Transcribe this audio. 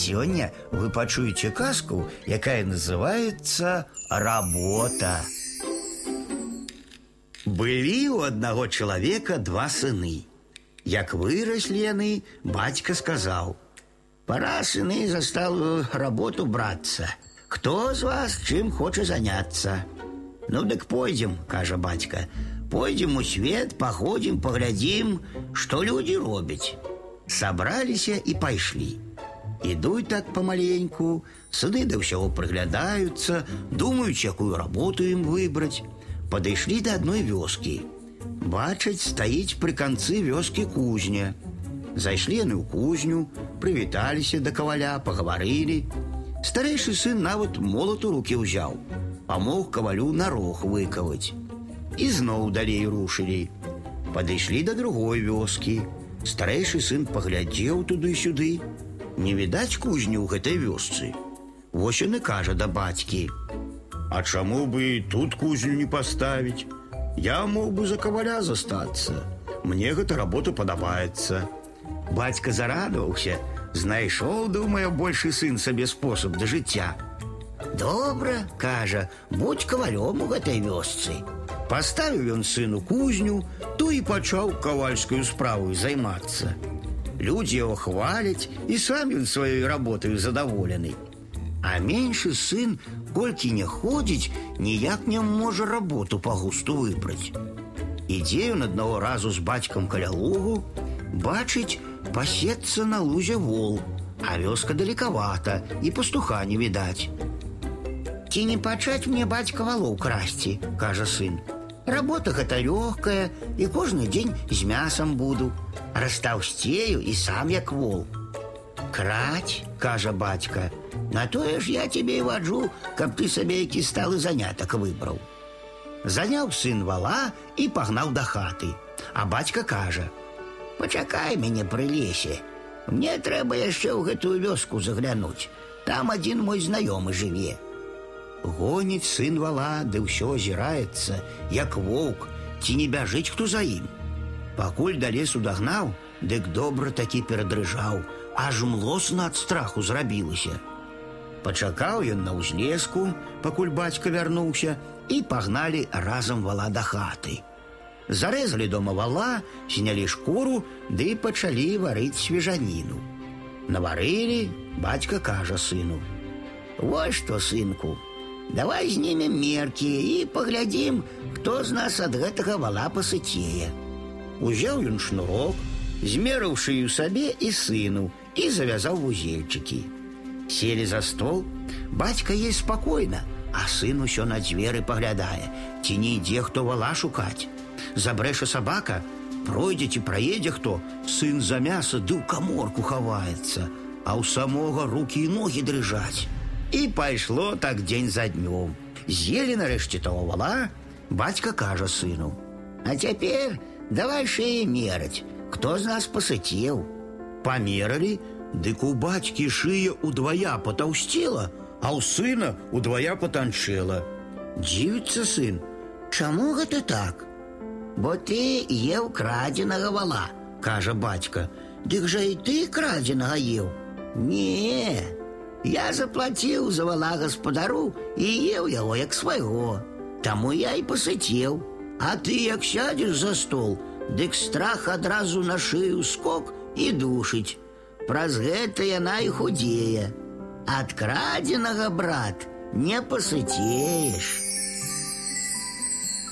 Сегодня вы пачуеце казку, якая называется «Работа». Былі у одного человека два сыны. Як выросли яны, батька сказал: «Пора, сыны, за сталую работу браться. Кто из вас чем хочет заняться?» «Ну так пойдем», — кажа батька. «Пойдем у свет, походим, поглядим, что люди робят». Собрались и пошли. Идут так помаленьку, сыны до всего приглядаются, думают, какую работу им выбрать. Подошли до одной вёски. Бачать, стоит при конце вёски кузня. Зайшли яны ў кузню, прывіталіся да каваля, паговорили. Старейший сын нават молот у руки ўзяў, помог кавалю на рог выковать. И зноў далей рушили. Подошли до другой вёски. Старейший сын поглядел туды-сюды. Не відаць кузню ў гэтай вёсцы. Вось ён і кажа да бацькі: « А чаму бы тут кузню не поставить? Я мог бы за каваля застаться. Мне гэта работа падабаецца. Бацька зарадаваўся, знайшоў, думае, большы сын сабе спосаб да жыцця. Добра, кажа, будь кавалём у гэтай вёсцы. Паставіў ён сыну кузню, то і пачаў кавальскую справу займацца. Людзі яго хваляць, і сам ён сваёй работаю задаволены. А меньшы сын, колькі не ходзіць, ніяк не можа работу па густу выбраць. Ідзе ён аднаго разу з бацькам каля лугу, бачыць, пасецца на лузе вол, а вёска далекавата і пастуха не відаць. Ці не пачаць мне бацька валоў красці, кажа сын. Работа гэта лёгкая, і кожны дзень з мясам буду. Растаўсцею і сам як вол. Краць, кажа бацька, на тое ж я тебе і ваджу, каб ты сабе які сталы занятак выбраў. Заняў сын вала і пагнаў да хаты, а бацька кажа: « Пачакай мяне пры лесе. Мне трэба яшчэ ў гэтую вёску заглянуць. Там адзін мой знаёмы жыве. Гоніць сын вала, ды ўсё азіраецца, як воўк, ці не бяжыць хто за ім. Пакуль да лесу дагнаў, дык добра такі перадрыжаў, аж млосна ад страху зрабілася. Пачакаў ён на ўзлеску, пакуль бацька вярнуўся, і пагналі разам вала да хаты. Зарэзалі дома вала, снялі шкуру, ды пачалі варыць свежаніну. Наварылі, бацька кажа сыну: « Вось што, сынку, Давай знімем меркі і паглядзім, хто з нас ад гэтага вала пасыцее. Узяў ён шнурок, змерыў шыю сабе і сыну і завязаў вузельчыкі. Селі за стол, бацька есть спакойна, а сын усё на дзверы паглядае, ці не ідзе хто вала шукаць. Забрэша сабака, пройдзе ці праедзе хто, сын за мяса ды ў каморку хаваецца, а ў самога рукі і ногі дрыжаць. І пайшло так дзень за днём. З'елі нарэшце того вала, бацька кажа сыну: « А цяпер давай шее мераць, хто з нас пасыцеў. Памералі, дык у бацькі шыя удвая патаўсцела, а ў сына удвая патанчэла. Дзівіцца сын, Чаму гэта так? Бо ты еў крадзенага вала, кажа бацька, Дык жа і ты крадзенага еў. Не, я заплаціў за вала гаспадару і еў яго як свайго. Таму я і пасыцеў. А ты як сядзеш за стол, дык страх адразу на шыю скок і душыць. Праз гэта яна і худзее. Ад крадзенага брат не пасыцееш.